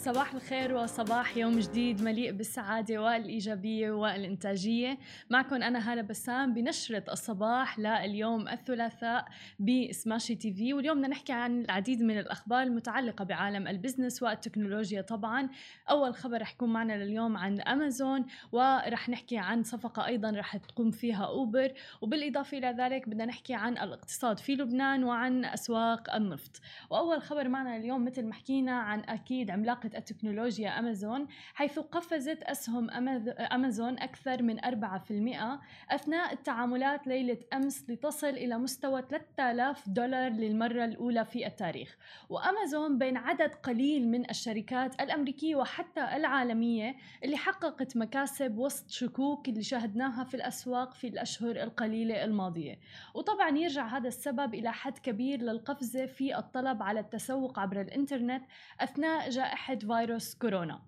صباح الخير وصباح يوم جديد مليء بالسعادة والإيجابية والإنتاجية. معكم أنا هالة بسام بنشرة الصباح لليوم الثلاثاء ب Smashi TV. واليوم بدنا نحكي عن العديد من الأخبار المتعلقة بعالم ال business والتكنولوجيا طبعا. أول خبر رح يكون معنا لليوم عن أمازون ورح نحكي عن صفقة أيضا رح تقوم فيها أوبر. وبالإضافة إلى ذلك بدنا نحكي عن الاقتصاد في لبنان وعن أسواق النفط. وأول خبر معنا اليوم مثل ما حكينا عن أكيد عملاقة التكنولوجيا أمازون حيث قفزت أسهم أمازون أكثر من 4% أثناء التعاملات ليلة أمس لتصل إلى مستوى 3000 دولار للمرة الأولى في التاريخ. وأمازون بين عدد قليل من الشركات الأمريكية وحتى العالمية اللي حققت مكاسب وسط شكوك اللي شاهدناها في الأسواق في الأشهر القليلة الماضية. وطبعا يرجع هذا السبب إلى حد كبير للقفزة في الطلب على التسوق عبر الإنترنت أثناء جائحة فيروس كورونا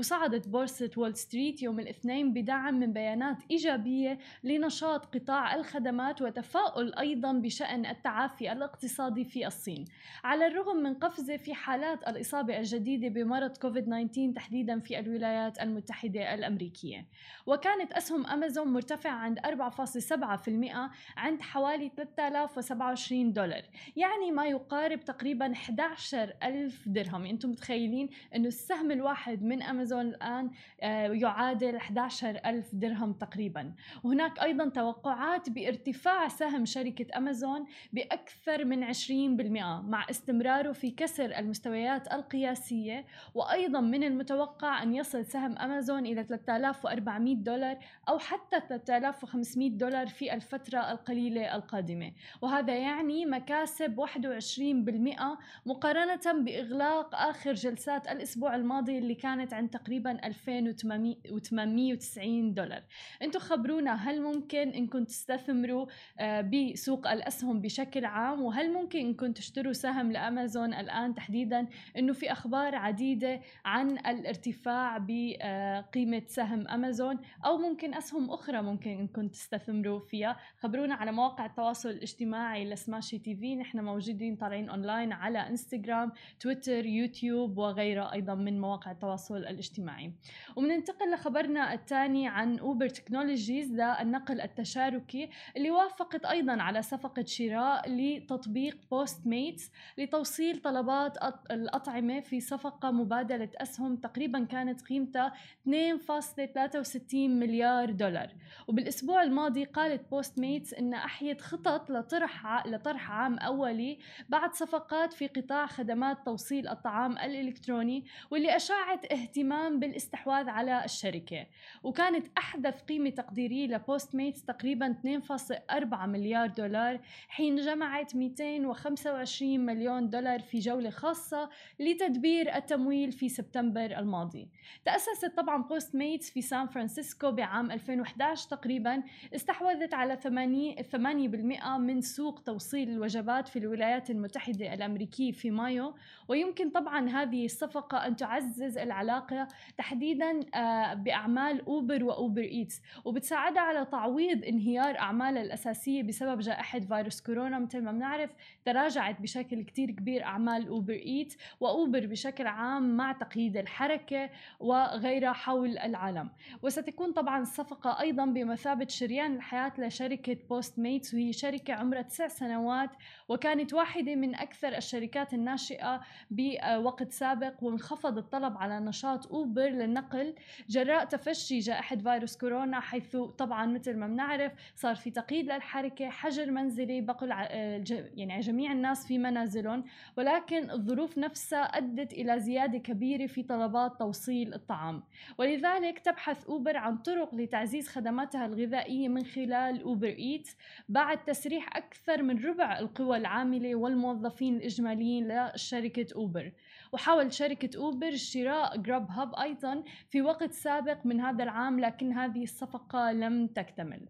وصعدت بورصة وول ستريت يوم الاثنين بدعم من بيانات إيجابية لنشاط قطاع الخدمات وتفاؤل أيضا بشأن التعافي الاقتصادي في الصين. على الرغم من قفزة في حالات الإصابة الجديدة بمرض كوفيد 19 تحديدا في الولايات المتحدة الأمريكية. وكانت أسهم أمازون مرتفعة عند 4.7% عند حوالي 3027 دولار. يعني ما يقارب تقريبا 11 ألف درهم. أنتم متخيلين أنه السهم الواحد من أمازون أمازون الآن آه، يعادل 11 ألف درهم تقريبا. وهناك أيضا توقعات بارتفاع سهم شركة أمازون بأكثر من 20% مع استمراره في كسر المستويات القياسية. وأيضا من المتوقع أن يصل سهم أمازون إلى 3400 دولار أو حتى 3500 دولار في الفترة القليلة القادمة. وهذا يعني مكاسب 21% مقارنة بإغلاق آخر جلسات الأسبوع الماضي اللي كانت عند تقريبا 2890 دولار. أنتم خبرونا هل ممكن انكم تستثمروا آه، بسوق الأسهم بشكل عام وهل ممكن انكم تشتروا سهم لأمازون الآن؟ تحديدا إنه في أخبار عديدة عن الارتفاع بقيمه سهم أمازون أو ممكن أسهم أخرى ممكن انكم تستثمروا فيها. خبرونا على مواقع التواصل الاجتماعي ل Smashi TV. نحن موجودين طالعين أونلاين على إنستغرام تويتر يوتيوب وغيرها أيضا من مواقع التواصل الاجتماعي الاجتماعي. وبننتقل لخبرنا الثاني عن Uber Technologies للنقل التشاركي اللي وافقت أيضا على صفقه شراء لتطبيق Postmates لتوصيل طلبات الأطعمة في صفقة مبادلة أسهم تقريبا كانت قيمتها 2.63 مليار دولار. وبالأسبوع الماضي قالت Postmates إنها أحيت خطط لطرح لطرح عام أولي بعد صفقات في قطاع خدمات توصيل الطعام الإلكتروني واللي أشاعت اهتمام الاهتمام بالاستحواذ على الشركة. وكانت أحدث قيمة تقديرية ل Postmates تقريبا 2.4 مليار دولار حين جمعت 225 مليون دولار في جولة خاصة لتدبير التمويل في سبتمبر الماضي. تأسست طبعا Postmates في سان فرانسيسكو بعام 2011 تقريبا استحوذت على 8% من سوق توصيل الوجبات في الولايات المتحدة الأمريكية في مايو. ويمكن طبعا هذه الصفقة أن تعزز العلاقة تحديدا آه، بأعمال Uber و Uber Eats وبتساعدها على تعويض انهيار أعمالها الأساسية بسبب جائحة فيروس كورونا. مثل ما بنعرف تراجعت بشكل كتير كبير أعمال Uber Eats و Uber بشكل عام مع تقييد الحركة وغيرها حول العالم. وستكون طبعا الصفقه أيضا بمثابة شريان الحياة لشركة Postmates وهي شركة عمرها تسع سنوات وكانت واحدة من أكثر الشركات الناشئة بوقت سابق وانخفض الطلب على نشاط أوبر للنقل. جراء تفشي جائحة فيروس كورونا حيث طبعا مثل ما بنعرف صار في تقييد للحركة حجر منزلي بقوا يعني جميع الناس في منازلهم. ولكن الظروف نفسها أدت إلى زيادة كبيرة في طلبات توصيل الطعام. ولذلك تبحث أوبر عن طرق لتعزيز خدماتها الغذائية من خلال أوبر إيت. بعد تسريح أكثر من ربع القوى العاملة والموظفين الإجماليين لشركة أوبر. وحاول شركة أوبر شراء جراب هاب أيضا في وقت سابق من هذا العام لكن هذه الصفقة لم تكتمل.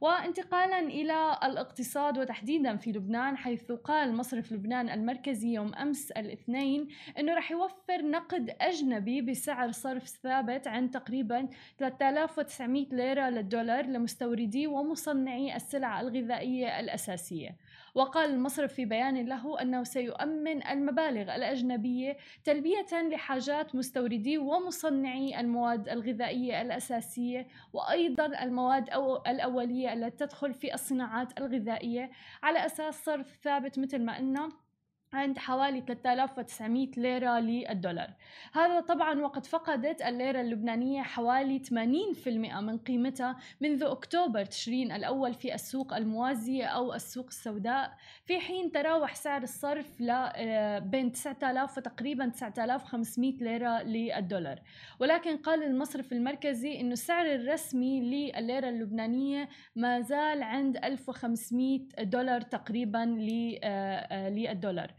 وانتقالا إلى الاقتصاد وتحديدا في لبنان حيث قال مصرف لبنان المركزي يوم أمس الاثنين إنه رح يوفر نقد أجنبي بسعر صرف ثابت عن تقريبا 3900 ليرة للدولار لمستوردي ومصنعي السلع الغذائية الأساسية. وقال المصرف في بيان له أنه سيؤمن المبالغ الأجنبية تلبية لحاجات مستوردي ومصنعي المواد الغذائية الأساسية وأيضا المواد أو الأولية التي تدخل في الصناعات الغذائية على أساس صرف ثابت مثل ما قلنا. عند حوالي 3900 ليرة للدولار. هذا طبعا وقد فقدت الليرة اللبنانية حوالي 80% من قيمتها منذ أكتوبر تشرين الأول في السوق الموازية أو السوق السوداء في حين تراوح سعر الصرف آه، بين 9000 وتقريبا 9500 ليرة للدولار. ولكن قال المصرف المركزي أنه السعر الرسمي لليرة اللبنانية ما زال عند 1500 دولار تقريبا آه، آه، للدولار.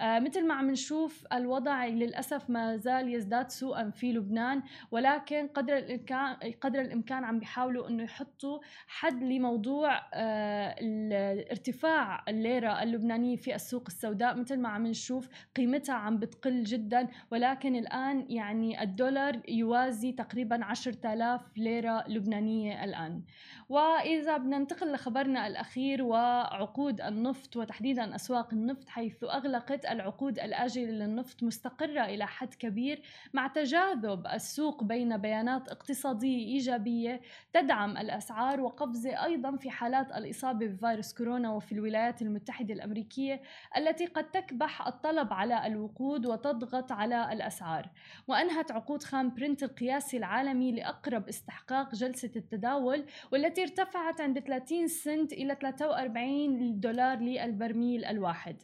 مثل ما عم نشوف الوضع للأسف ما زال يزداد سوءا في لبنان ولكن قدر الإمكان قدر الإمكان عم بيحاولوا إنه يحطوا حد لموضوع آه ارتفاع الليرة اللبنانية في السوق السوداء. مثل ما عم نشوف قيمتها عم بتقل جدا ولكن الآن يعني الدولار يوازي تقريبا 10000 ليرة لبنانية الآن. وإذا بدنا ننتقل لخبرنا الأخير وعقود النفط وتحديدا أسواق النفط حيث أغلقت العقود الآجلة للنفط مستقرة إلى حد كبير مع تجاذب السوق بين بيانات اقتصادية إيجابية تدعم الأسعار وقفزة أيضا في حالات الإصابة بفيروس كورونا وفي الولايات المتحدة الأمريكية التي قد تكبح الطلب على الوقود وتضغط على الأسعار. وأنهت عقود خام برنت القياسي العالمي لأقرب استحقاق جلسة التداول والتي ارتفعت عند 30 سنت إلى 43 دولار للبرميل الواحد.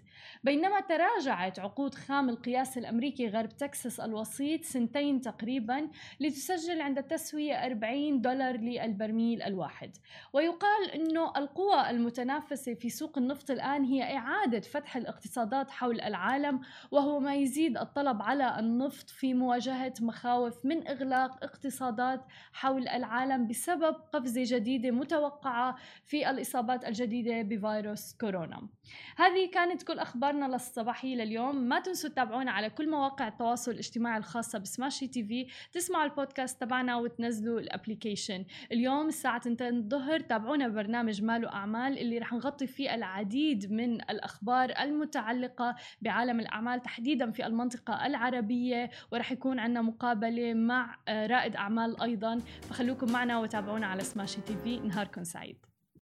بينما تراجعت عقود خام القياس الأمريكي غرب تكساس الوسيط سنتين تقريبا لتسجل عند تسوية 40 دولار للبرميل الواحد. ويقال أنه القوى المتنافسة في سوق النفط الآن هي إعادة فتح الاقتصادات حول العالم وهو ما يزيد الطلب على النفط في مواجهة مخاوف من إغلاق اقتصادات حول العالم بسبب قفزة جديدة متوقعة في الإصابات الجديدة بفيروس كورونا. هذه كانت كل أخبارنا للصباحية لليوم ما تنسوا تتابعونا على كل مواقع التواصل الاجتماعي الخاصة ب Smashi TV. تسمعوا البودكاست تبعنا وتنزلوا ال application. اليوم الساعة 2 الظهر تابعونا ببرنامج مال وأعمال اللي رح نغطي فيه العديد من الأخبار المتعلقة بعالم الأعمال تحديدا في المنطقة العربية ورح يكون عندنا مقابلة مع رائد أعمال أيضا. فخلوكم معنا وتابعونا على Smashi TV. نهاركم سعيد.